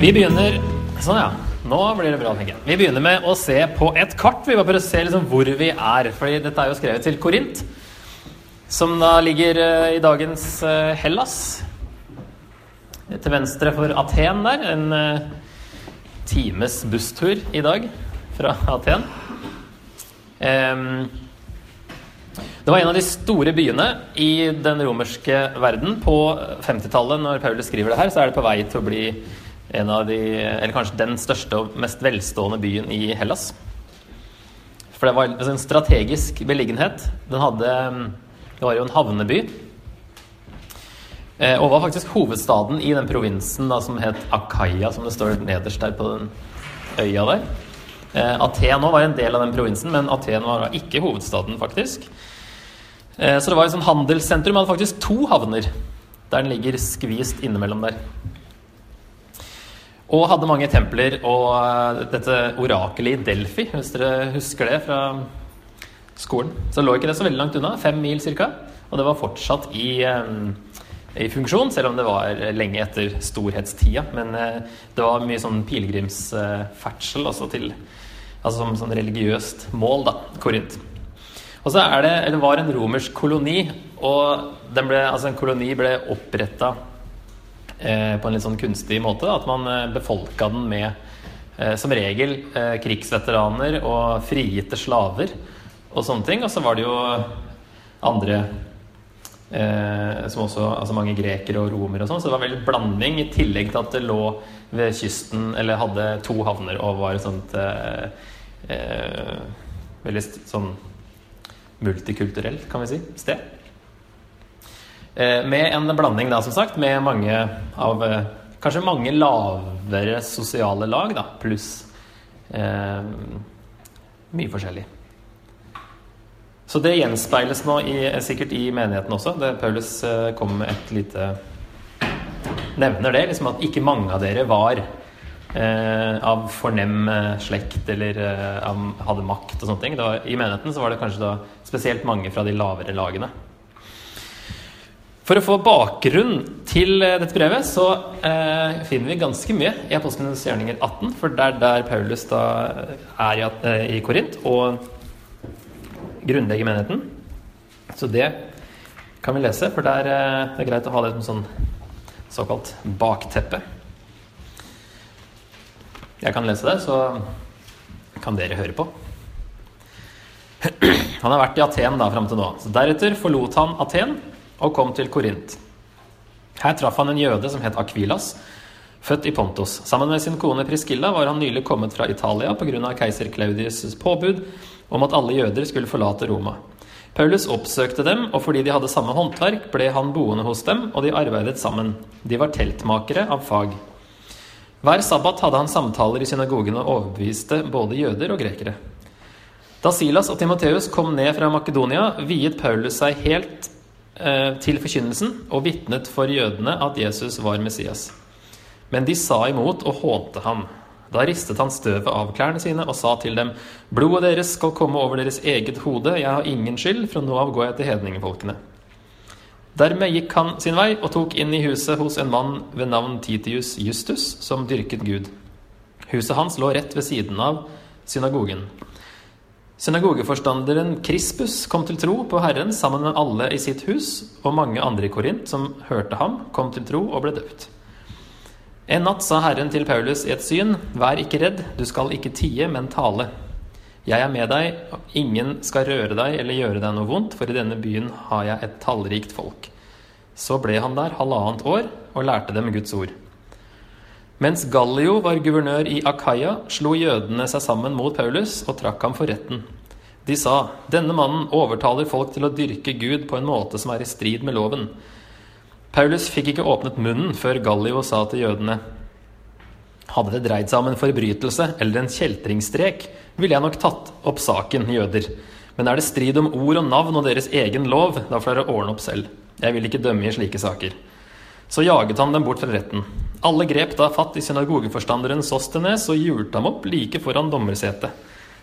Vi begynner Sånn, ja. Nå blir det bra, tenker jeg. Vi begynner med å se på et kart. Vi bare prøver å se liksom hvor vi er. Fordi dette er jo skrevet til Korint, som da ligger eh, i dagens eh, Hellas. Til venstre for Aten der. En eh, times busstur i dag fra Aten. Det var en av de store byene i den romerske verden. På 50-tallet, når Paulus skriver det her, så er det på vei til å bli en av de, eller kanskje den største og mest velstående byen i Hellas. For det var altså en strategisk beliggenhet. Den hadde, det var jo en havneby. Eh, Og var faktisk hovedstaden i den provinsen da, som het Akaya, som det står nederst der på den øya der. Eh, Aten var en del av den provinsen, men Aten var ikke hovedstaden, faktisk. Eh, Så det var et sånn handelssentrum. Man hadde faktisk to havner, der den ligger skvist innimellom der. Og hadde mange templer og eh, dette orakelet i Delphi, hvis dere husker det fra skolen. Så lå ikke det så veldig langt unna, fem mil ca. Og det var fortsatt i, eh, i funksjon, selv om det var lenge etter storhetstida. Men eh, det var mye sånn pilegrimsferdsel også til Altså som sånn religiøst mål, da. Korint. Og så er det, eller var en romersk koloni, og ble, altså en koloni ble oppretta på en litt sånn kunstig måte. At man eh, befolka den med eh, som regel eh, krigsveteraner og frigitte slaver og sånne ting. Og så var det jo andre eh, som også Altså mange grekere og romere og sånn. Så det var veldig blanding, i tillegg til at det lå ved kysten, eller hadde to havner og var et sånt eh, eh, Veldig sånn multikulturelt, kan vi si, sted. Eh, Med en blanding, da, som sagt, med mange av eh, Kanskje mange lavere sosiale lag, da, pluss eh, mye forskjellig. Så det gjenspeiles nå i, sikkert i menigheten også. Det Paulus eh, kommer med et lite Nevner det, liksom at ikke mange av dere var eh, av fornem eh, slekt eller eh, hadde makt og sånne ting. Var, I menigheten så var det kanskje da spesielt mange fra de lavere lagene. For å få bakgrunn til eh, dette brevet, så eh, finner vi ganske mye i Apostlenes gjerninger 18. For det er der Paulus da er i, eh, i Korint og grunnlegger menigheten. Så det kan vi lese, for der, eh, det er greit å ha det som sånn såkalt bakteppe. Jeg kan lese det, så kan dere høre på. Han har vært i Aten da fram til nå. Så deretter forlot han Aten og kom til Korint. Her traff han en jøde som het Akvilas, født i Pontos. Sammen med sin kone Priskilla var han nylig kommet fra Italia pga. keiser Claudius' påbud om at alle jøder skulle forlate Roma. Paulus oppsøkte dem, og fordi de hadde samme håndverk, ble han boende hos dem, og de arbeidet sammen. De var teltmakere av fag. Hver sabbat hadde han samtaler i synagogen og overbeviste både jøder og grekere. Da Silas og Timoteus kom ned fra Makedonia, viet Paulus seg helt til forkynnelsen og vitnet for jødene at Jesus var Messias. Men de sa imot og hånte ham. Da ristet han støvet av klærne sine og sa til dem, blodet deres skal komme over deres eget hode, jeg har ingen skyld, fra nå av går jeg til hedningefolkene. Dermed gikk han sin vei og tok inn i huset hos en mann ved navn Titius Justus, som dyrket Gud. Huset hans lå rett ved siden av synagogen. Synagogeforstanderen Krispus kom til tro på Herren sammen med alle i sitt hus, og mange andre i Korint som hørte ham, kom til tro og ble døpt. En natt sa Herren til Paulus i et syn, vær ikke redd, du skal ikke tie, men tale. Jeg er med deg, og ingen skal røre deg eller gjøre deg noe vondt, for i denne byen har jeg et tallrikt folk. Så ble han der halvannet år og lærte dem Guds ord. Mens Gallio var guvernør i Akaya, slo jødene seg sammen mot Paulus og trakk ham for retten. De sa, denne mannen overtaler folk til å dyrke Gud på en måte som er i strid med loven. Paulus fikk ikke åpnet munnen før Gallio sa til jødene, hadde det dreid seg om en forbrytelse eller en kjeltringstrek, ville jeg nok tatt opp saken, jøder. Men er det strid om ord og navn og deres egen lov, da får dere ordne opp selv. Jeg vil ikke dømme i slike saker. Så jaget han dem bort fra retten. Alle grep da fatt i synagogeforstanderen Sostenes og hjulte ham opp like foran dommersetet.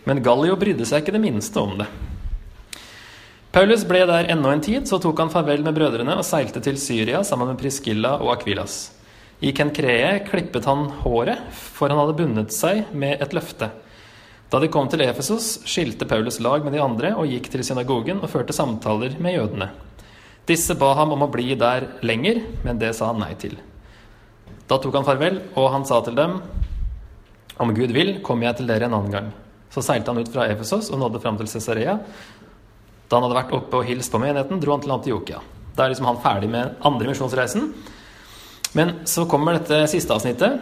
Men Gallio brydde seg ikke det minste om det. Paulus ble der ennå en tid, så tok han farvel med brødrene og seilte til Syria sammen med Priscilla og Akvilas. I Kenkree klippet han håret, for han hadde bundet seg med et løfte. Da de kom til Efesos, skilte Paulus lag med de andre og gikk til synagogen og førte samtaler med jødene. Disse ba ham om å bli der lenger, men det sa han nei til. Da tok han farvel, og han sa til dem, om Gud vil, kommer jeg til dere en annen gang. Så seilte han ut fra Efesos og nådde fram til Cesarea. Da han hadde vært oppe og hilst på menigheten, dro han til Antiokia. Da er liksom han ferdig med andre misjonsreisen. Men så kommer dette siste avsnittet.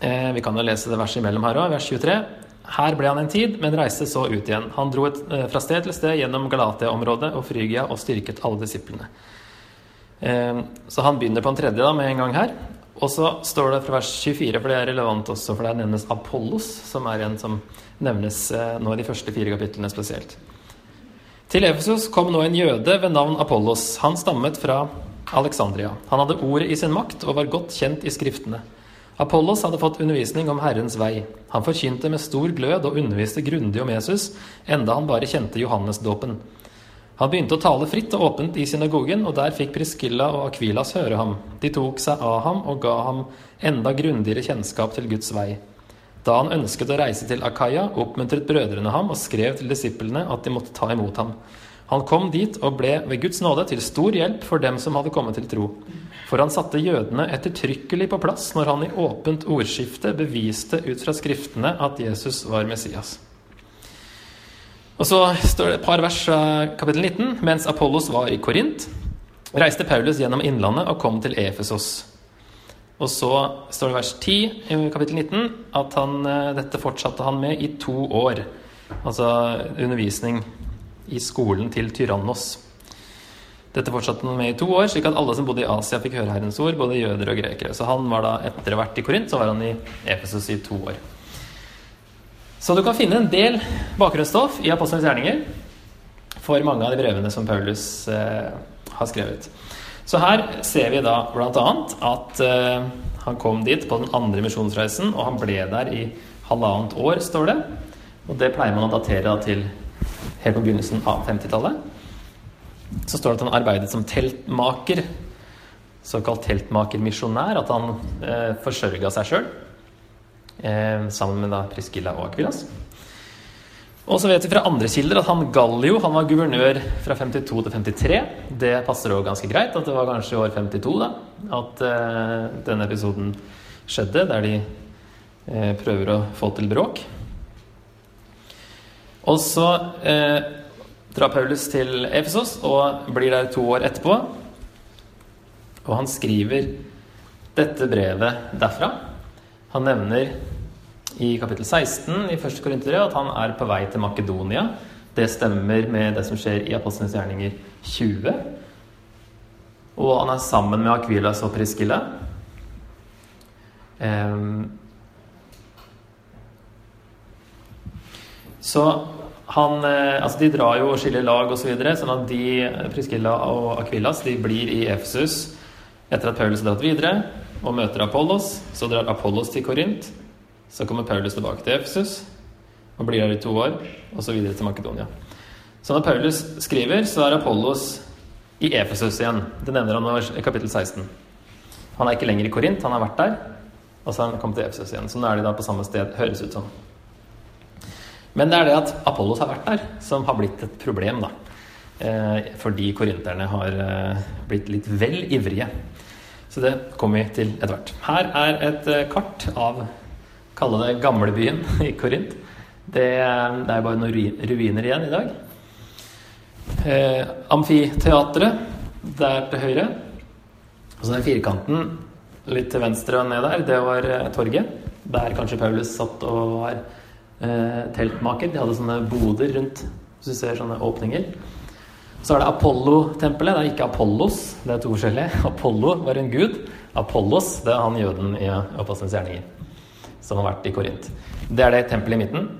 Eh, vi kan jo lese det verset imellom her òg, vers 23. Her ble han en tid, men reiste så ut igjen. Han dro et, eh, fra sted til sted gjennom Galatia-området og Frygia og styrket alle disiplene. Eh, så han begynner på en tredje da, med en gang her. Og så står det fra vers 24, for det er relevant også, for der nevnes Apollos, som er en som nevnes eh, nå i de første fire kapitlene spesielt. Til Efesos kom nå en jøde ved navn Apollos. Han stammet fra Alexandria. Han hadde ordet i sin makt og var godt kjent i skriftene. Apollos hadde fått undervisning om Herrens vei. Han forkynte med stor glød og underviste grundig om Jesus, enda han bare kjente Johannesdåpen. Han begynte å tale fritt og åpent i synagogen, og der fikk Priscilla og Akvilas høre ham. De tok seg av ham og ga ham enda grundigere kjennskap til Guds vei. Da han ønsket å reise til Akaya, oppmuntret brødrene ham og skrev til disiplene at de måtte ta imot ham. Han kom dit og ble ved Guds nåde til stor hjelp for dem som hadde kommet til tro. For han satte jødene ettertrykkelig på plass når han i åpent ordskifte beviste ut fra Skriftene at Jesus var Messias. Og så står det et par vers av kapittel 19. Mens Apollos var i Korint, reiste Paulus gjennom innlandet og kom til Efesos. Og så står det vers 10 i kapittel 19 at han, eh, dette fortsatte han med i to år. Altså undervisning i skolen til Tyrannos. Dette fortsatte han med i to år, slik at alle som bodde i Asia, fikk høre Herrens ord, både jøder og grekere. Så han var da, etter vært i Korint, så var han i Efesus i to år. Så du kan finne en del bakgrunnsstoff i Apostlenes gjerninger for mange av de brevene som Paulus eh, har skrevet. Så her ser vi da bl.a. at eh, han kom dit på den andre misjonsreisen, og han ble der i halvannet år, står det. Og det pleier man å datere da til helt på begynnelsen av 50-tallet. Så står det at han arbeidet som teltmaker, såkalt teltmakermisjonær. At han eh, forsørga seg sjøl, eh, sammen med da Priscilla og Akvilas. Og så vet vi fra andre kilder at han Gallio han var guvernør fra 52 til 53. Det passer òg ganske greit at det var kanskje i år 52 da, at eh, denne episoden skjedde, der de eh, prøver å få til bråk. Og så eh, drar Paulus til Efesos og blir der to år etterpå. Og han skriver dette brevet derfra. Han nevner i kapittel 16 i 1. Korinterbrev at han er på vei til Makedonia. Det stemmer med det som skjer i Apostlenes gjerninger 20. Og han er sammen med Akvilas og Priskilla. Um, Så han, eh, altså De drar jo og skiller lag osv. Så videre, sånn at de, Priskilla og Akvilas de blir i Efesus etter at Paulus har dratt videre og møter Apollos. Så drar Apollos til Korint. Så kommer Paulus tilbake til Efesus og blir der i to år, og så videre til Makedonia. Så når Paulus skriver, så er Apollos i Efesus igjen. Det nevner han i kapittel 16. Han er ikke lenger i Korint, han har vært der. Og så har han kommet til Efesus igjen. Så nå er de da på samme sted, høres ut som. Men det er det at Apollos har vært der, som har blitt et problem, da. Eh, fordi korinterne har eh, blitt litt vel ivrige. Så det kommer vi til etter hvert. Her er et eh, kart av Kalle det gamlebyen i Korint. Det, det er bare noen ruiner igjen i dag. Eh, amfiteatret der til høyre. Og så den firkanten litt til venstre og ned der, det var torget. Der kanskje Paulus satt og var eh, teltmaker. De hadde sånne boder rundt, hvis du ser sånne åpninger. Så er det Apollo-tempelet. Det er ikke Apollos, det er to forskjellige. Apollo var en gud. Apollos det er han jøden i Apostelens gjerninger som har vært i Korint. Det er det tempelet i midten.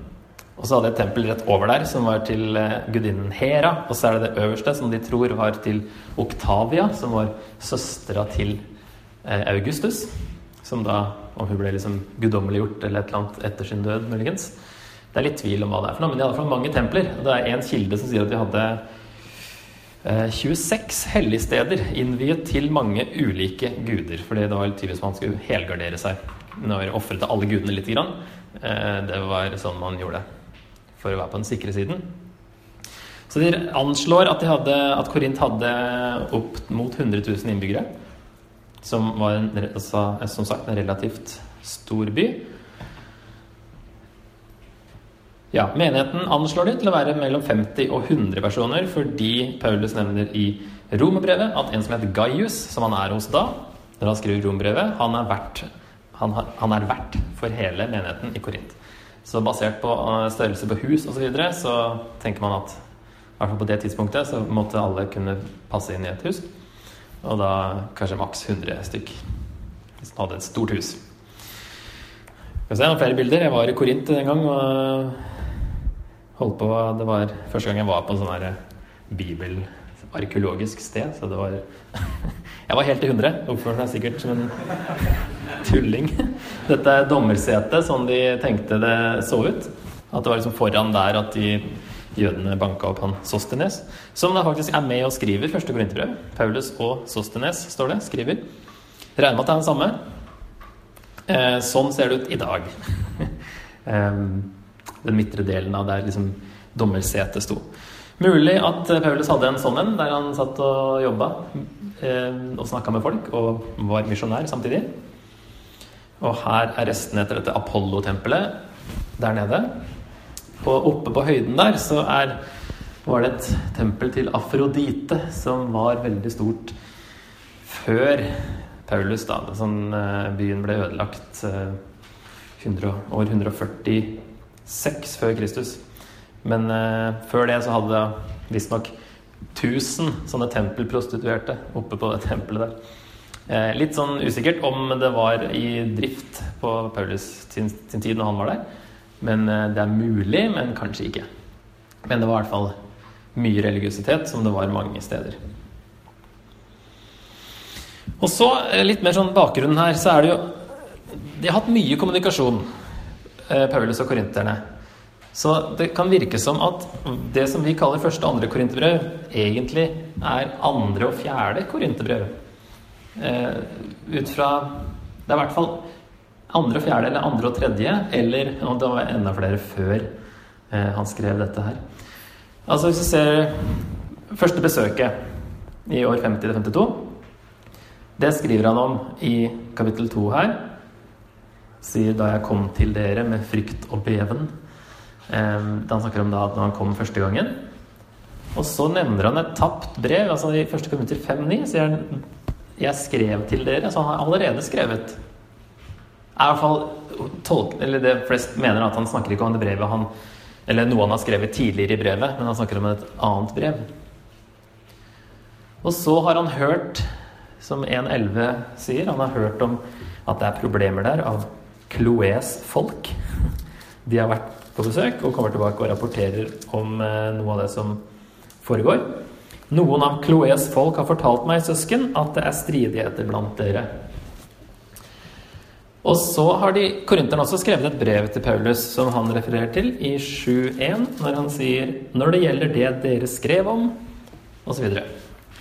Og så hadde jeg et tempel rett over der som var til eh, gudinnen Hera. Og så er det det øverste, som de tror var til Oktavia, som var søstera til eh, Augustus. Som da, om hun ble liksom guddommeliggjort eller et eller annet etter sin død, muligens. Det er litt tvil om hva det er for noe, men de hadde iallfall mange templer. Det er én kilde som sier at de hadde 26 helligsteder innviet til mange ulike guder. Fordi det var tydeligvis man skulle helgardere seg. Når ofre til alle gudene lite grann. Det var sånn man gjorde for å være på den sikre siden. Så de anslår at, de hadde, at Korint hadde opp mot 100 000 innbyggere. Som var en, altså, som sagt en relativt stor by. Ja, Menigheten anslår de til å være mellom 50 og 100 personer, fordi Paulus nevner i romerbrevet at en som heter Gaius, som han er hos da, når han skriver romerbrevet, han er vert, han, han er vert for hele menigheten i Korint. Så basert på eh, størrelse på hus osv. Så, videre, så tenker man at i hvert fall på det tidspunktet så måtte alle kunne passe inn i et hus. Og da kanskje maks 100 stykk. Hvis man hadde et stort hus. Skal se noen flere bilder. Jeg var i Korint en gang og holdt på Det var første gang jeg var på sånn her bibelarkeologisk sted, så det var Jeg var helt i hundre. Oppførte meg sikkert som en tulling. Dette er dommersetet, sånn de tenkte det så ut. At det var liksom foran der at de jødene banka opp han Sostenes. Som da faktisk er med og skriver første korinterbrev. Paulus og Sostenes står det. Skriver. Regner med at det er den samme. Eh, sånn ser det ut i dag. den midtre delen av der liksom dommersetet sto. Mulig at eh, Paulus hadde en sånn en, der han satt og jobba eh, og snakka med folk, og var misjonær samtidig. Og her er restene etter dette Apollo-tempelet der nede. Og oppe på høyden der så er, var det et tempel til Afrodite som var veldig stort før Paulus, da, sånn, eh, byen ble ødelagt 100, år 140 6 før Kristus. Men eh, før det så hadde det visstnok 1000 sånne tempelprostituerte oppe på det tempelet der. Eh, litt sånn usikkert om det var i drift på Paulus sin, sin tid når han var der. Men eh, det er mulig, men kanskje ikke. Men det var i hvert fall mye religiøsitet, som det var mange steder. Og så, eh, litt mer sånn bakgrunnen her, så er det jo De har hatt mye kommunikasjon. Paulus og korinterne. Så det kan virke som at det som vi kaller første og andre korinterbrev, egentlig er andre og fjerde korinterbrev. Eh, ut fra Det er i hvert fall andre og fjerde, eller andre og tredje, eller og det var enda flere før eh, han skrev dette her. Altså Hvis du ser første besøket i år 50-52, det skriver han om i kapittel 2 her. Sier 'da jeg kom til dere med frykt og beven'. Da han snakker om da når han kom første gangen. Og så nevner han et tapt brev. altså I første kommentar 5.9 sier han 'Jeg skrev til dere'. Så han har allerede skrevet. Er i hvert fall tolk, eller Det flest mener at han snakker ikke om det brevet han Eller noe han har skrevet tidligere i brevet, men han snakker om et annet brev. Og så har han hørt, som 1.11 sier, han har hørt om at det er problemer der av Chloés folk. De har vært på besøk og kommer tilbake og rapporterer om eh, noe av det som foregår. Noen av Chloés folk har fortalt meg, søsken, at det er stridigheter blant dere. Og så har de, Korinterne også skrevet et brev til Paulus som han refererer til i 7.1, når han sier 'når det gjelder det dere skrev om', osv. Så, videre.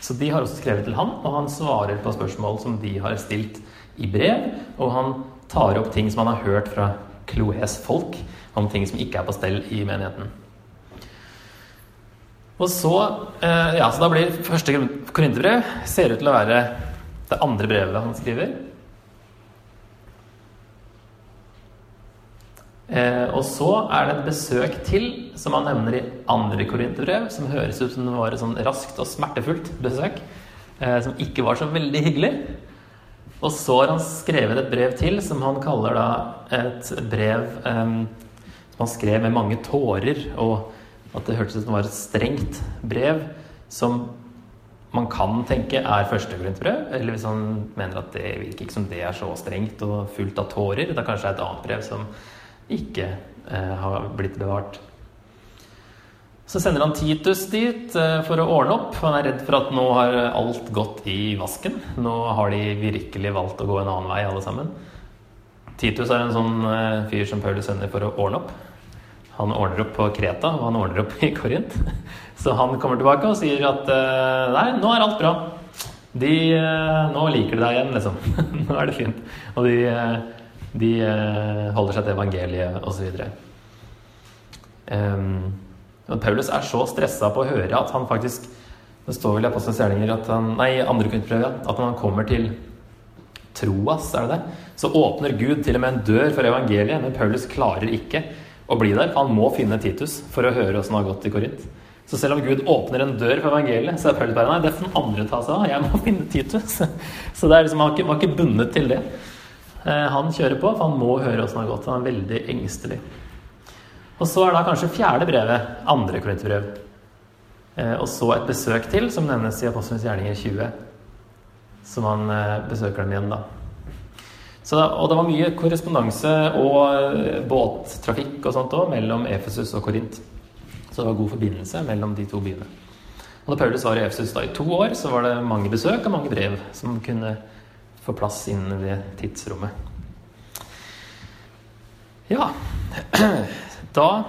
så de har også skrevet til han, og han svarer på spørsmål som de har stilt i brev. Og han tar opp ting som han har hørt fra Chloés folk om ting som ikke er på stell i menigheten. Og så, eh, ja, så da blir første korinterbrev ser ut til å være det andre brevet han skriver. Eh, og så er det et besøk til, som han nevner i andre korinterbrev, som høres ut som det var et sånn raskt og smertefullt besøk, eh, som ikke var så veldig hyggelig. Og så har han skrevet et brev til, som han kaller da et brev um, som han skrev med mange tårer, og at det hørtes ut som det var et strengt brev som man kan tenke er førstegrunnsbrev, eller hvis han mener at det virker ikke som det er så strengt og fullt av tårer. da kanskje Det er et annet brev som ikke uh, har blitt bevart. Så sender han Titus dit eh, for å ordne opp. Han er redd for at nå har alt gått i vasken. Nå har de virkelig valgt å gå en annen vei, alle sammen. Titus er en sånn eh, fyr som Paulus sender for å ordne opp. han ordner opp på Kreta, og han ordner opp i Korint. Så han kommer tilbake og sier at eh, nei, nå er alt bra. De, nå liker de deg igjen, liksom. nå er det fint. Og de, de holder seg til evangeliet osv. Um, Paulus er så stressa på å høre at han faktisk Det står vel i Apostelens gjerninger at han Nei, andre kunstprøve, at når han kommer til Troas, er det det? Så åpner Gud til og med en dør for evangeliet, men Paulus klarer ikke å bli der. Han må finne Titus for å høre åssen det har gått i Korint. Så selv om Gud åpner en dør for evangeliet, så er Paulus bare nei, det får andre ta seg av. Jeg må finne Titus. Så det er liksom, han var ikke, var ikke bundet til det. Eh, han kjører på, for han må høre åssen det har gått. Han er veldig engstelig. Og så er da kanskje fjerde brevet andre korinterbrev. Eh, og så et besøk til, som nevnes i Apostlenes gjerninger 20. Som han eh, besøker dem igjen, da. Så, og det var mye korrespondanse og eh, båttrafikk og sånt òg mellom Efesus og Korint. Så det var god forbindelse mellom de to byene. Og da Paulus var i Efesus da i to år, så var det mange besøk og mange brev som kunne få plass innen det tidsrommet. Ja Da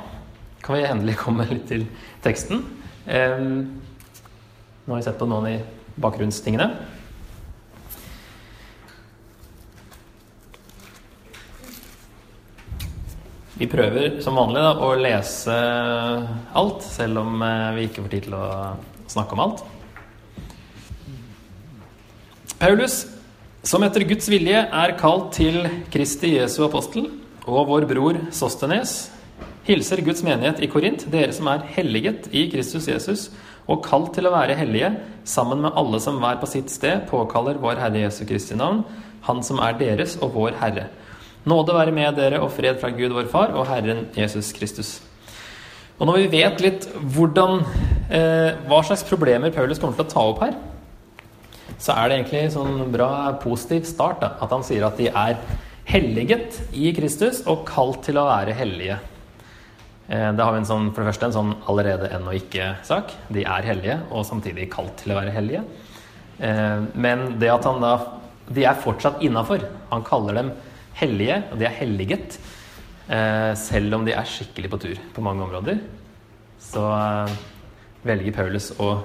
kan vi endelig komme litt til teksten. nå har vi sett på noen i bakgrunnstingene. Vi prøver som vanlig da, å lese alt, selv om eh, vi ikke får tid til å snakke om alt. Paulus, som etter Guds vilje er kalt til Kristi Jesu apostel, og vår bror Sostenes, hilser Guds menighet i Korint, dere som er helliget i Kristus Jesus og kalt til å være hellige, sammen med alle som hver på sitt sted påkaller vår Herre Jesu Kristi navn, Han som er deres og vår Herre. Nåde være med dere og fred fra Gud vår Far og Herren Jesus Kristus. Og når vi vet litt hvordan, eh, hva slags problemer Paulus kommer til å ta opp her, så er det egentlig en sånn bra positiv start. Da, at han sier at de er helliget i Kristus og kalt til å være hellige. Eh, da har vi sånn, for det første en sånn allerede ennå ikke-sak. De er hellige, og samtidig kalt til å være hellige. Eh, men det at han da De er fortsatt innafor. Han kaller dem hellige, og de er helliget. Eh, selv om de er skikkelig på tur på mange områder. Så velger Paulus å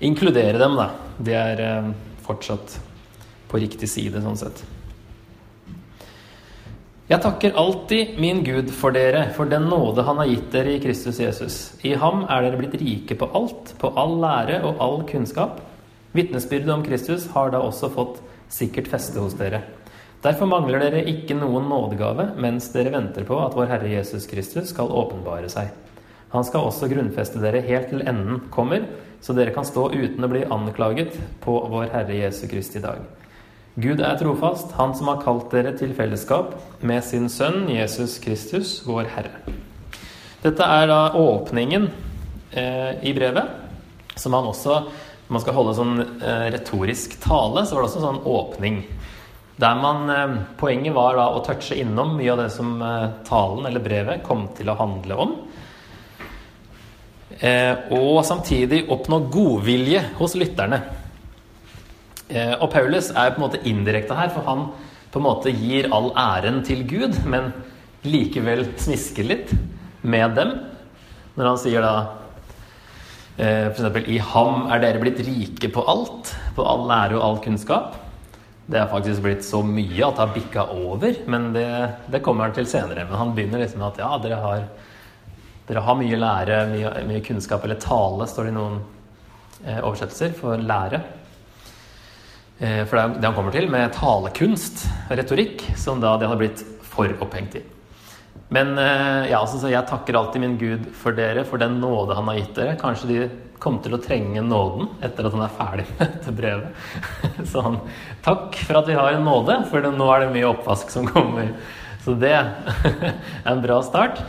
inkludere dem, da. De er fortsatt på riktig side, sånn sett. Jeg takker alltid min Gud for dere, for den nåde Han har gitt dere i Kristus Jesus. I ham er dere blitt rike på alt, på all lære og all kunnskap. Vitnesbyrdet om Kristus har da også fått sikkert feste hos dere. Derfor mangler dere ikke noen nådegave mens dere venter på at vår Herre Jesus Kristus skal åpenbare seg. Han skal også grunnfeste dere helt til enden kommer, så dere kan stå uten å bli anklaget på vår Herre Jesu Kristi dag. Gud er trofast, Han som har kalt dere til fellesskap med sin sønn Jesus Kristus, vår Herre. Dette er da åpningen eh, i brevet, som han også Når man skal holde sånn eh, retorisk tale, så var det også sånn åpning. Der man, eh, Poenget var da å touche innom mye av det som eh, talen eller brevet kom til å handle om. Eh, og samtidig oppnå godvilje hos lytterne. Eh, og Paulus er på en måte indirekte her, for han på en måte gir all æren til Gud, men likevel smisker litt med dem. Når han sier da eh, f.eks.: I ham er dere blitt rike på alt, på all lære og all kunnskap. Det er faktisk blitt så mye at det har bikka over, men det, det, kommer han til senere. Men han begynner liksom med at ja, dere har, dere har mye lære, mye, mye, kunnskap, eller tale, står det i noen eh, oversettelser, for lære. Eh, for det han kommer til, med talekunst, retorikk, som da de hadde blitt for opphengt i. Men eh, ja, altså, jeg takker alltid min Gud for dere, for den nåde han har gitt dere. Kanskje de kommer til å trenge nåden etter at han er ferdig med dette brevet. Så han takk for at vi har en nåde, for nå er det mye oppvask som kommer. Så det er en bra start.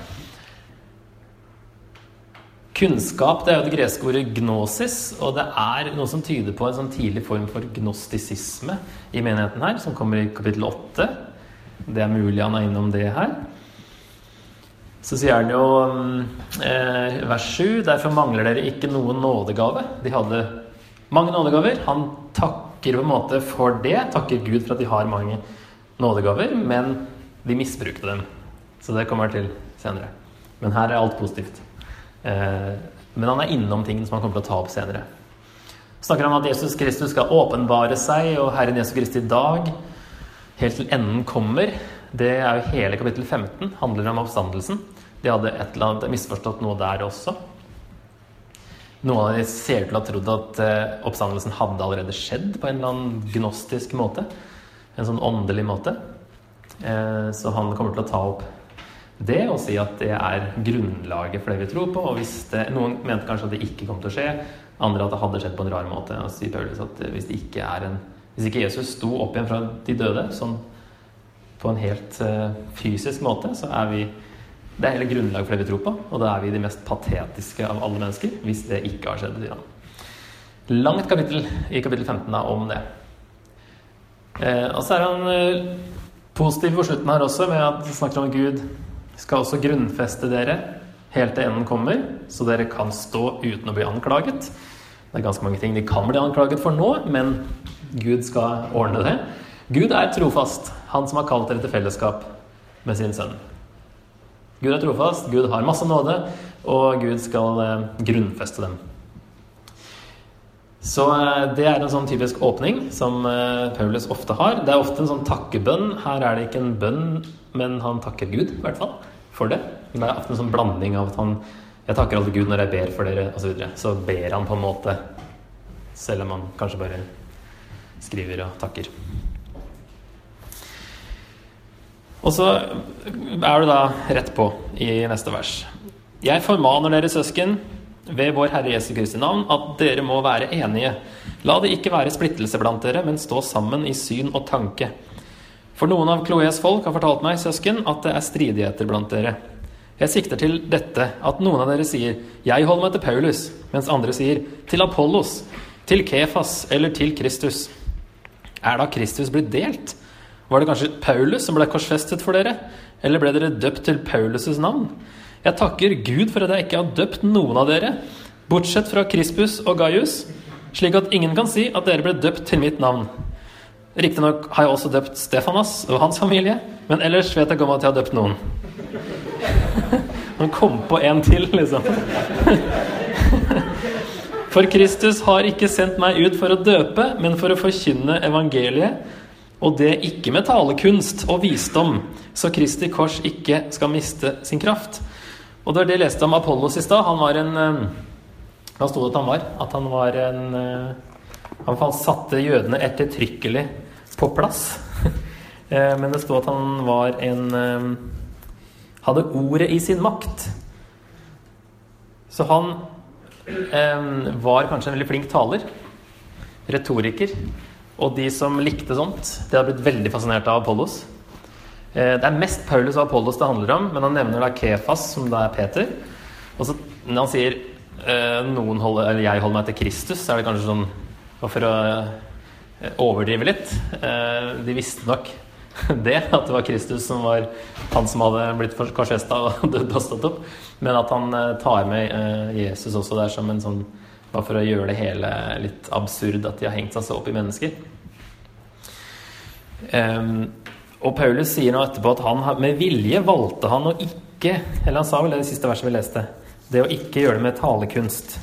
Kunnskap det er jo det greske ordet gnosis, og det er noe som tyder på en sånn tidlig form for gnostisisme i menigheten her, som kommer i kapittel 8. Det er mulig han er innom det her. Så sier han jo eh, vers 7.: Derfor mangler dere ikke noen nådegave. De hadde mange nådegaver. Han takker på en måte for det. Takker Gud for at de har mange nådegaver, men de misbrukte dem. Så det kommer jeg til senere. Men her er alt positivt. Eh, men han er innom ting som han kommer til å ta opp senere. Snakker om at Jesus Kristus skal åpenbare seg, og Herren Jesus Kristi dag, helt til enden kommer. Det er jo hele kapittel 15, handler om oppstandelsen. De hadde et eller annet misforstått noe der også. Noen av dem ser ut til å ha trodd at eh, oppstandelsen hadde allerede skjedd på en eller annen gnostisk måte. En sånn åndelig måte. Eh, så han kommer til å ta opp det og si at det er grunnlaget for det vi tror på. Og hvis det, Noen mente kanskje at det ikke kom til å skje, andre at det hadde skjedd på en rar måte. Og sier Paulus at hvis, det ikke er en, hvis ikke Jesus sto opp igjen fra de døde sånn på en helt uh, fysisk måte, så er vi Det er hele grunnlaget for det vi tror på, og da er vi de mest patetiske av alle mennesker hvis det ikke har skjedd. Ja. Langt kapittel i kapittel 15 da, om det. Eh, og så er han eh, positiv på slutten her også, med at han snakker om Gud skal også grunnfeste dere helt til enden kommer, så dere kan stå uten å bli anklaget. Det er ganske mange ting de kan bli anklaget for nå, men Gud skal ordne det. Gud er trofast, han som har kalt dere til fellesskap med sin sønn. Gud er trofast, Gud har masse nåde, og Gud skal eh, grunnfeste dem. Så eh, det er en sånn typisk åpning som eh, Paulus ofte har. Det er ofte en sånn takkebønn. Her er det ikke en bønn, men han takker Gud, i hvert fall, for det. Det er ofte en sånn blanding av at han Jeg takker alltid Gud når jeg ber for dere, osv. Så, videre. så ber han på en måte, selv om han kanskje bare skriver og takker. Og så er det da rett på i neste vers. Jeg formaner dere søsken ved vår Herre Jesu Kristi navn at dere må være enige. La det ikke være splittelse blant dere, men stå sammen i syn og tanke. For noen av Kloes folk har fortalt meg, søsken, at det er stridigheter blant dere. Jeg sikter til dette, at noen av dere sier 'Jeg holder meg til Paulus', mens andre sier 'til Apollos', 'til Kefas' eller 'til Kristus'. Er da Kristus blitt delt? Var det kanskje Paulus som ble korsfestet for dere? Eller ble dere døpt til Paulus' navn? Jeg takker Gud for at jeg ikke har døpt noen av dere, bortsett fra Krispus og Gaius, slik at ingen kan si at dere ble døpt til mitt navn. Riktignok har jeg også døpt Stefanas og hans familie, men ellers vet jeg ikke om at jeg har døpt noen. Han kom på en til, liksom. For Kristus har ikke sendt meg ut for å døpe, men for å forkynne evangeliet, og det ikke med talekunst og visdom, så Kristi kors ikke skal miste sin kraft. Og det var det jeg leste om Apollos i stad. Han var en eh, Hva sto det at han var? At han var en eh, Han satte jødene ettertrykkelig på plass. Eh, men det sto at han var en hadde ordet i sin makt. Så han eh, var kanskje en veldig flink taler. Retoriker. Og de som likte sånt, de hadde blitt veldig fascinert av Apollos. Eh, det er mest Paulus og Apollos det handler om, men han nevner da Kefas, som da er Peter. Og så når han sier eh, noen holder, eller 'jeg holder meg til Kristus', så er det kanskje sånn for å eh, overdrive litt. De visste nok det, at det var Kristus som var han som hadde blitt korsfesta og dødd og stått opp. Men at han tar med Jesus også der som en sånn Bare for å gjøre det hele litt absurd at de har hengt seg så opp i mennesker. Og Paulus sier nå etterpå at han med vilje valgte han å ikke Eller han sa vel det i siste verset vi leste. Det å ikke gjøre det med talekunst.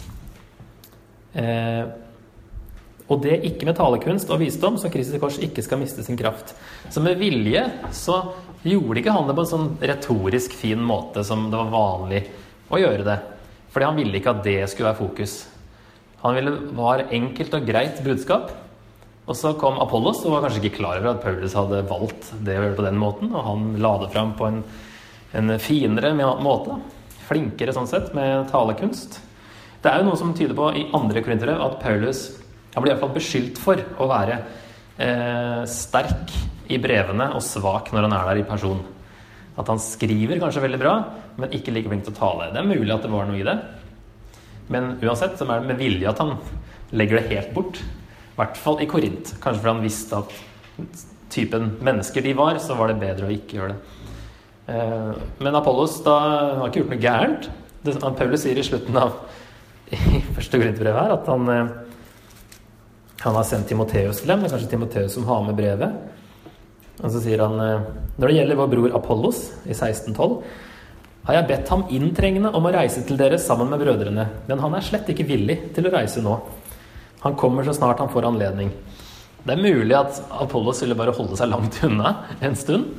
Eh, og det ikke med talekunst og visdom, så Kristi kors ikke skal miste sin kraft. Så med vilje så gjorde ikke han det på en sånn retorisk fin måte som det var vanlig å gjøre det. Fordi han ville ikke at det skulle være fokus. Han ville var enkelt og greit budskap. Og så kom Apollos og var kanskje ikke klar over at Paulus hadde valgt det å gjøre på den måten, og han la det fram på en, en finere måte. Flinkere sånn sett, med talekunst. Det er jo noe som tyder på i andre korintere at Paulus han blir iallfall beskyldt for å være eh, sterk i brevene og svak når han er der i person. At han skriver kanskje veldig bra, men ikke like flink til å tale. Det er mulig at det var noe i det. Men uansett så er det med vilje at han legger det helt bort. I hvert fall i Korint. Kanskje fordi han visste at typen mennesker de var, så var det bedre å ikke gjøre det. Eh, men Apollos da, han har ikke gjort noe gærent. Det, Paulus sier i slutten av i første Korintbrev her at han eh, han har sendt Timoteus til dem. Det er kanskje Timoteus som har med brevet. Og så sier han eh, når det gjelder vår bror Apollos i 1612 har jeg bedt ham inntrengende om å reise til dere sammen med brødrene, men han er slett ikke villig til å reise nå. Han kommer så snart han får anledning. Det er mulig at Apollos ville bare holde seg langt unna en stund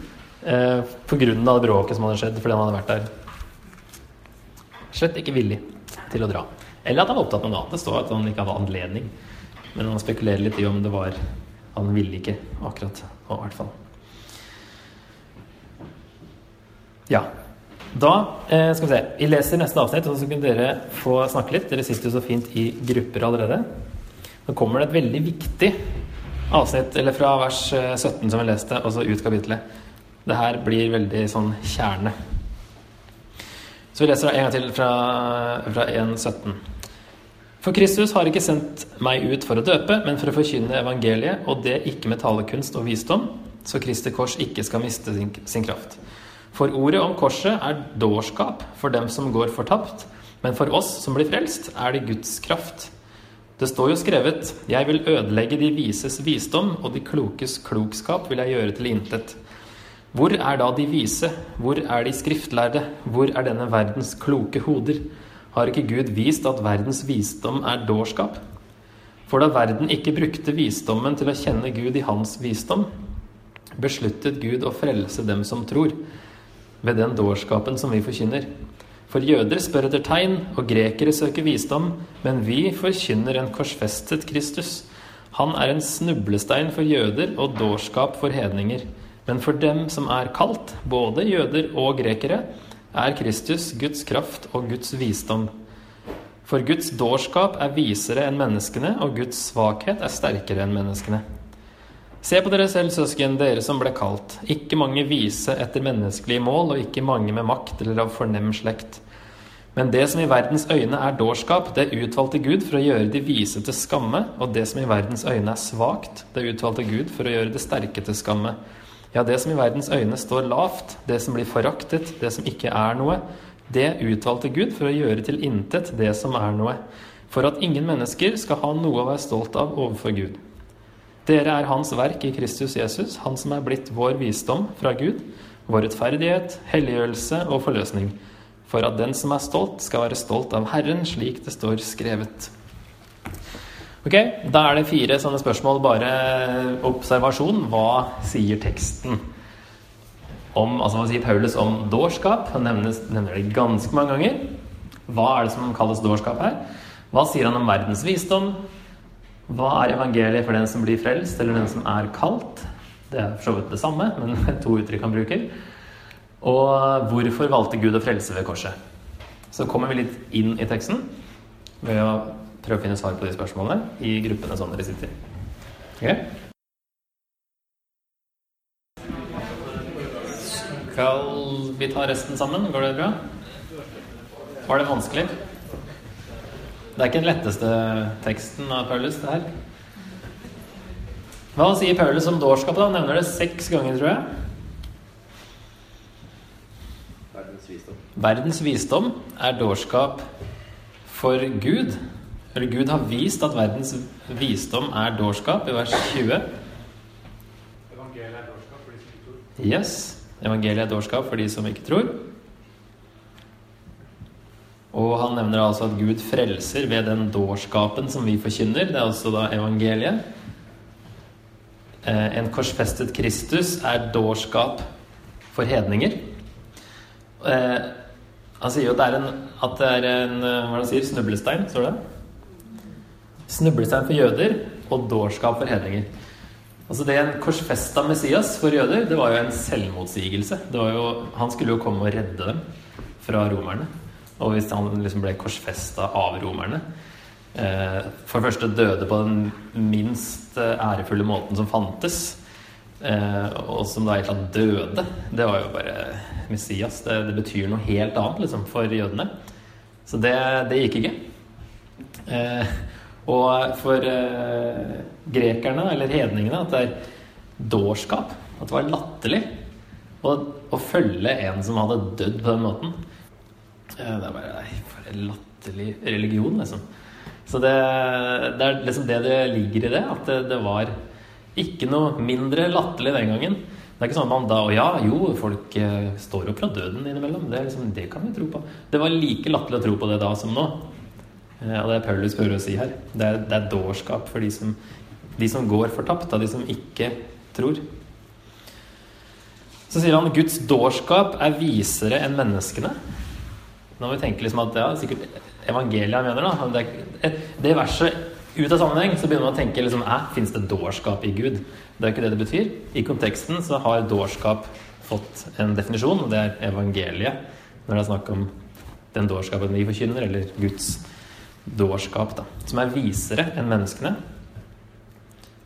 eh, pga. bråket som hadde skjedd fordi han hadde vært der. Slett ikke villig til å dra. Eller at han var opptatt med noe annet. Det står at han ikke hadde anledning. Men han spekulerer litt i om det var Han ville ikke akkurat nå, i hvert fall. Ja. Da eh, skal vi se. Vi leser neste avsnitt, så kan dere få snakke litt. Dere sitter jo så fint i grupper allerede. Nå kommer det et veldig viktig avsnitt, eller fra vers 17 eh, som vi leste, og så ut kapitlet. Det her blir veldig sånn kjerne. Så vi leser en gang til fra, fra 1.17. For Kristus har ikke sendt meg ut for å døpe, men for å forkynne evangeliet, og det ikke med talekunst og visdom, så Kristi kors ikke skal miste sin, sin kraft. For ordet om korset er dårskap for dem som går fortapt, men for oss som blir frelst, er det Guds kraft. Det står jo skrevet:" Jeg vil ødelegge de vises visdom, og de klokes klokskap vil jeg gjøre til intet. Hvor er da de vise? Hvor er de skriftlærde? Hvor er denne verdens kloke hoder? Har ikke Gud vist at verdens visdom er dårskap? For da verden ikke brukte visdommen til å kjenne Gud i hans visdom, besluttet Gud å frelse dem som tror ved den dårskapen som vi forkynner. For jøder spør etter tegn, og grekere søker visdom, men vi forkynner en korsfestet Kristus. Han er en snublestein for jøder og dårskap for hedninger. Men for dem som er kalt, både jøder og grekere, er Kristus Guds kraft og Guds visdom. For Guds dårskap er visere enn menneskene, og Guds svakhet er sterkere enn menneskene. Se på dere selv, søsken, dere som ble kalt, ikke mange vise etter menneskelige mål, og ikke mange med makt eller av fornem slekt. Men det som i verdens øyne er dårskap, det utvalgte Gud for å gjøre de vise til skamme, og det som i verdens øyne er svakt, det utvalgte Gud for å gjøre det sterke til skamme. Ja, det som i verdens øyne står lavt, det som blir foraktet, det som ikke er noe, det utvalgte Gud for å gjøre til intet det som er noe, for at ingen mennesker skal ha noe å være stolt av overfor Gud. Dere er Hans verk i Kristus Jesus, Han som er blitt vår visdom fra Gud, vår rettferdighet, helliggjørelse og forløsning, for at den som er stolt, skal være stolt av Herren, slik det står skrevet. Ok, Da er det fire sånne spørsmål. Bare observasjon. Hva sier teksten om altså Hva sier Paulus om dårskap? Han nevner, nevner det ganske mange ganger. Hva er det som kalles dårskap her? Hva sier han om verdens visdom? Hva er evangeliet for den som blir frelst, eller den som er kalt? Det er for så vidt det samme, men to uttrykk han bruker. Og hvorfor valgte Gud å frelse ved korset? Så kommer vi litt inn i teksten ved å prøve å finne svar på de spørsmålene i gruppene som dere sitter. Okay? Skal vi ta resten sammen? Går det bra? Var det vanskelig? Det er ikke den letteste teksten av Paulus, det her. Hva sier Paulus om dårskap? Han nevner det seks ganger, tror jeg. Verdens visdom. Verdens visdom er dårskap for Gud. Eller Gud har vist at verdens visdom er dårskap, i vers 20. Evangeliet er dårskap for de som ikke tror. Yes. Evangeliet er dårskap for de som ikke tror. Og han nevner altså at Gud frelser ved den dårskapen som vi forkynner. Det er altså da evangeliet. Eh, en korsfestet Kristus er dårskap for hedninger. Eh, han sier jo at det er en, det er en eh, hva han sier, snublestein, står det? Snublestein for jøder og dårskap for hedninger. Altså det En korsfesta Messias for jøder det var jo en selvmotsigelse. Jo, han skulle jo komme og redde dem fra romerne. Og hvis han liksom ble korsfesta av romerne eh, For det første døde på den minst eh, ærefulle måten som fantes, eh, og som da tatt døde, det var jo bare Messias. Det, det, betyr noe helt annet liksom, for jødene. Så det, det gikk ikke. Eh, og for eh, grekerne, eller hedningene, at det er dårskap. At det var latterlig å følge en som hadde dødd på den måten. Det er bare nei, For en latterlig religion, liksom. Så det, det, er liksom det det ligger i det. At det, det, var ikke noe mindre latterlig den gangen Det er ikke sånn at man da Og ja, jo, folk eh, står opp fra døden innimellom. Det, liksom, det kan vi tro på. Det var like latterlig å tro på det da som nå. Eh, og det er Paulus prøver å si her. Det er, det er dårskap for de som, de som går fortapt, av de som ikke tror. Så sier han Guds dårskap er visere enn menneskene. Når vi tenker liksom at ja, sikkert evangeliet han mener, da. Det, verset ut av sammenheng så begynner man å tenke liksom, fins det dårskap i Gud? Det er ikke det det betyr. I konteksten så har dårskap fått en definisjon, og det er evangeliet. Når det er snakk om den dårskapen vi forkynner, eller Guds dårskap, da, som er visere enn menneskene.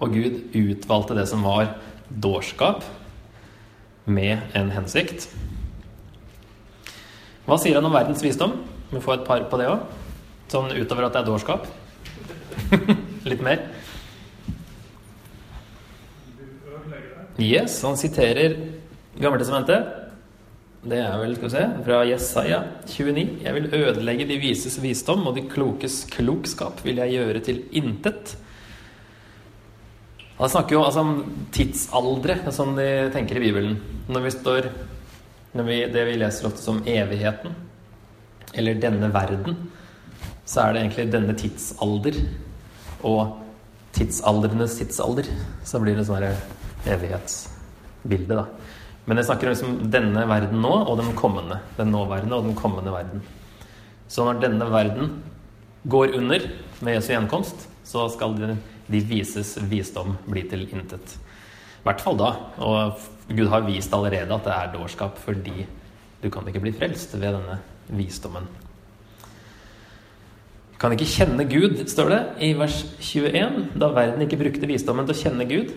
Og Gud utvalgte det som var dårskap, med en hensikt. Hva sier han om verdens visdom? Vi får et par på det òg. Sånn utover at det er dårskap. Litt mer. Yes, han siterer Gammeltestamentet. Det er vel, skal vi se, fra Jesaja 29. Jeg vil ødelegge de vises visdom, og de klokes klokskap vil jeg gjøre til intet. Han snakker jo altså om tidsaldre, som de tenker i Bibelen. Når vi står når vi, Det vi leser ofte som evigheten, eller denne verden, så er det egentlig denne tidsalder og tidsaldrenes tidsalder. Så blir det sånn evighetsbilde, da. Men jeg snakker om liksom denne verden nå og den kommende. Den nåværende og den kommende verden. Så når denne verden går under med Jesu gjenkomst, så skal de, de vises visdom bli til intet. I hvert fall da. Og Gud har vist allerede at det er dårskap fordi du kan ikke bli frelst ved denne visdommen. Kan ikke kjenne Gud, står det i vers 21. Da verden ikke brukte visdommen til å kjenne Gud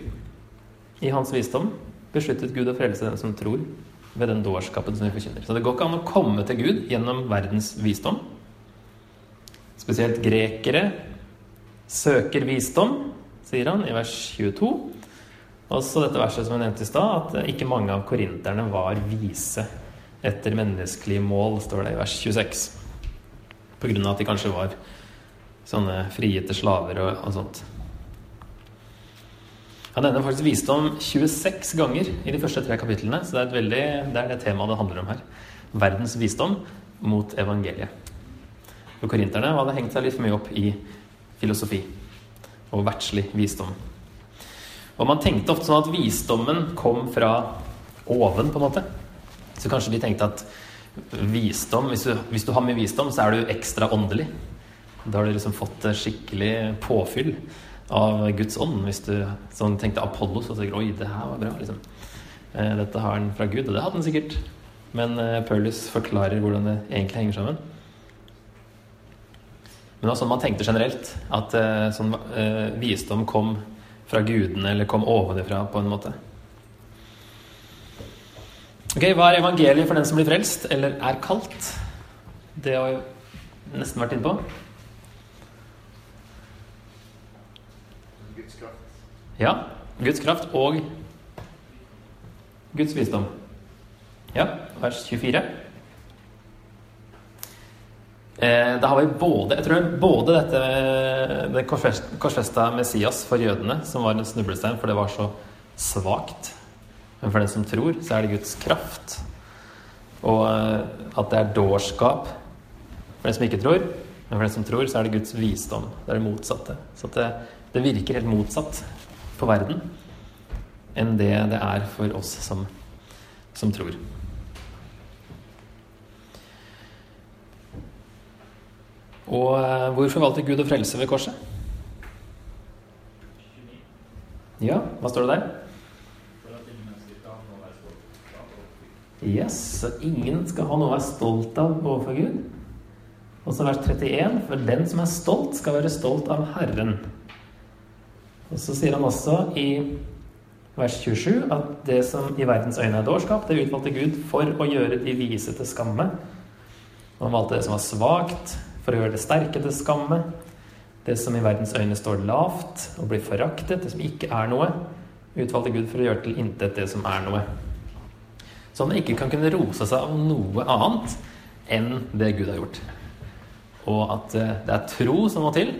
i hans visdom, besluttet Gud å frelse den som tror, ved den dårskapen som vi forkynner. Så det går ikke an å komme til Gud gjennom verdens visdom. Spesielt grekere søker visdom, sier han i vers 22. Også dette verset som jeg nevnte i stad, at ikke mange av korinterne var vise etter menneskelige mål, står det i vers 26. På grunn av at de kanskje var sånne frigitte slaver og, og sånt. Han nevner faktisk visdom 26 ganger i de første tre kapitlene. Så det er, veldig, det, er det temaet det handler om her. Verdens visdom mot evangeliet. For korinterne hadde hengt seg litt for mye opp i filosofi og verdslig visdom. Og man tenkte ofte sånn at visdommen kom fra oven, på en måte. Så kanskje de tenkte at visdom, hvis du, hvis du har mye visdom, så er du ekstra åndelig. Da har du liksom fått skikkelig påfyll av Guds ånd. Hvis du sånn tenkte Apollos så tenker oi, det her var bra. liksom. Eh, dette har han fra Gud, og det hadde han sikkert. Men eh, Paulus forklarer hvordan det egentlig henger sammen. Men det var sånn man tenkte generelt. At eh, sånn, visdom kom fra gudene, eller kom ovenifra, på en måte. Ok, Hva er evangeliet for den som blir frelst, eller er kalt? Det har vi nesten vært inne på. Guds kraft. Ja. Guds kraft og Guds visdom. Ja, vers 24. Eh, da har vi både jeg tror både dette det korsfesta Messias for jødene, som var en snublestein, for det var så svakt men for den som tror, så er det Guds kraft. Og eh, at det er dårskap for den som ikke tror. Men for den som tror, så er det Guds visdom. Det er det motsatte. Så det, det, virker helt motsatt på verden enn det det er for oss som, som tror. Og eh, hvorfor valgte Gud å frelse ved korset? Ja, hva står det der? Yes, så ingen skal ha noe å være stolt av overfor Gud. Og så vers 31.: For den som er stolt, skal være stolt av Herren. Og så sier han også i vers 27 at det som i verdens øyne er dårskap, det utvalgte Gud for å gjøre de vise til skamme. Og han valgte det som var svakt, for å gjøre det sterke til skamme. Det som i verdens øyne står lavt og blir foraktet, det som ikke er noe, utvalgte Gud for å gjøre til intet det som er noe. Så han ikke kan kunne rose seg av noe annet enn det Gud har gjort. Og at eh, det er tro som må til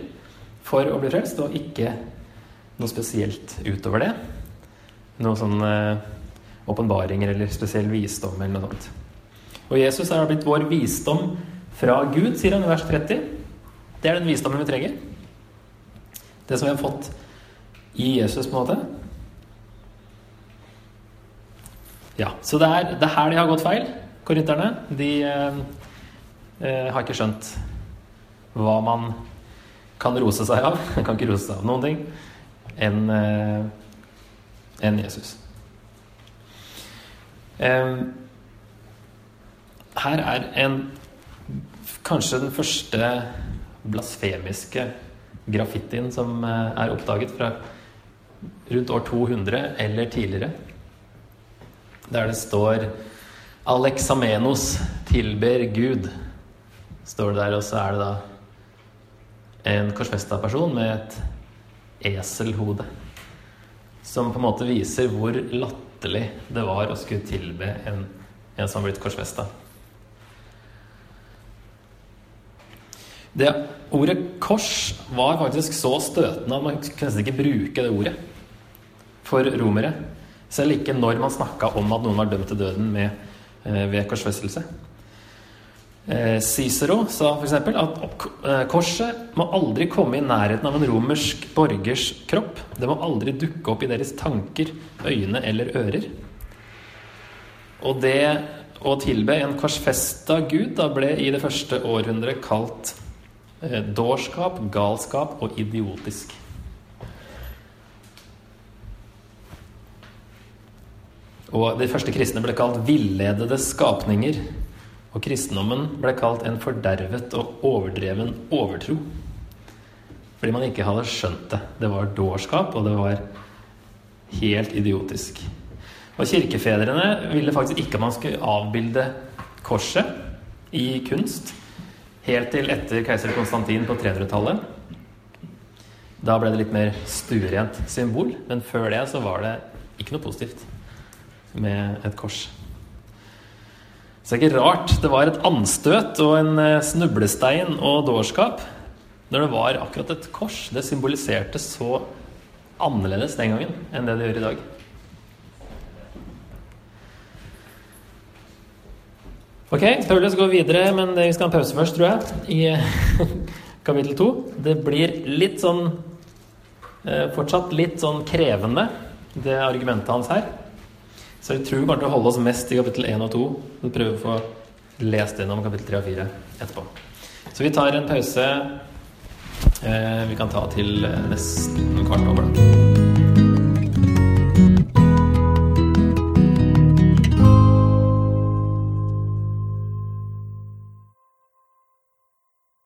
for å bli frelst, og ikke noe spesielt utover det. Noe sånn eh, åpenbaringer eller spesiell visdom eller noe sånt. Og Jesus er blitt vår visdom fra Gud, sier han i vers 30. Det er den visdommen vi trenger. Det som vi har fått i Jesus, på en måte. Ja, Så det er, det er her de har gått feil, korinterne. De eh, eh, har ikke skjønt hva man kan rose seg av. kan ikke rose seg av noen ting enn eh, en Jesus. Her er en kanskje den første blasfemiske graffitien som eh, er oppdaget fra rundt år 200 eller tidligere. Der det står 'Alexamenos tilber Gud', står det der, og så er det da en korsfesta person med et eselhode. Som på en måte viser hvor latterlig det var å skulle tilbe en, en som har blitt korsfesta. Det ordet 'kors' var faktisk så støtende at man kunne nesten ikke bruke det ordet for romere. Selv ikke når man snakka om at noen var dømt til døden med, eh, ved korsfestelse. Eh, Cicero sa f.eks. at eh, korset må aldri komme i nærheten av en romersk borgers kropp. Det må aldri dukke opp i deres tanker, øyne eller ører. Og det å tilbe en korsfesta gud da ble i det første århundret kalt dårskap, galskap og idiotisk. Og de første kristne ble kalt villedede skapninger. Og kristendommen ble kalt en fordervet og overdreven overtro. Fordi man ikke hadde skjønt det. Det var dårskap, og det var helt idiotisk. Og kirkefedrene ville faktisk ikke at man skulle avbilde korset i kunst. Helt til etter keiser Konstantin på 300-tallet. Da ble det litt mer stuerent symbol, men før det så var det ikke noe positivt med et kors. Så det er ikke rart det var et anstøt og en eh, snublestein og dårskap når det var akkurat et kors. Det symboliserte så annerledes den gangen enn det det gjør i dag. Ok, Paulus går videre, men vi skal ha en pause først, tror jeg, i eh, kapittel to. Det blir litt sånn eh, Fortsatt litt sånn krevende, det argumentet hans her. Så jeg tror vi kommer til å holde oss mest i kapittel 1 og 2. Vi prøver å få lest gjennom kapittel 3 og 4 etterpå. Så vi tar en pause. Eh, vi kan ta til nesten kvart over, da.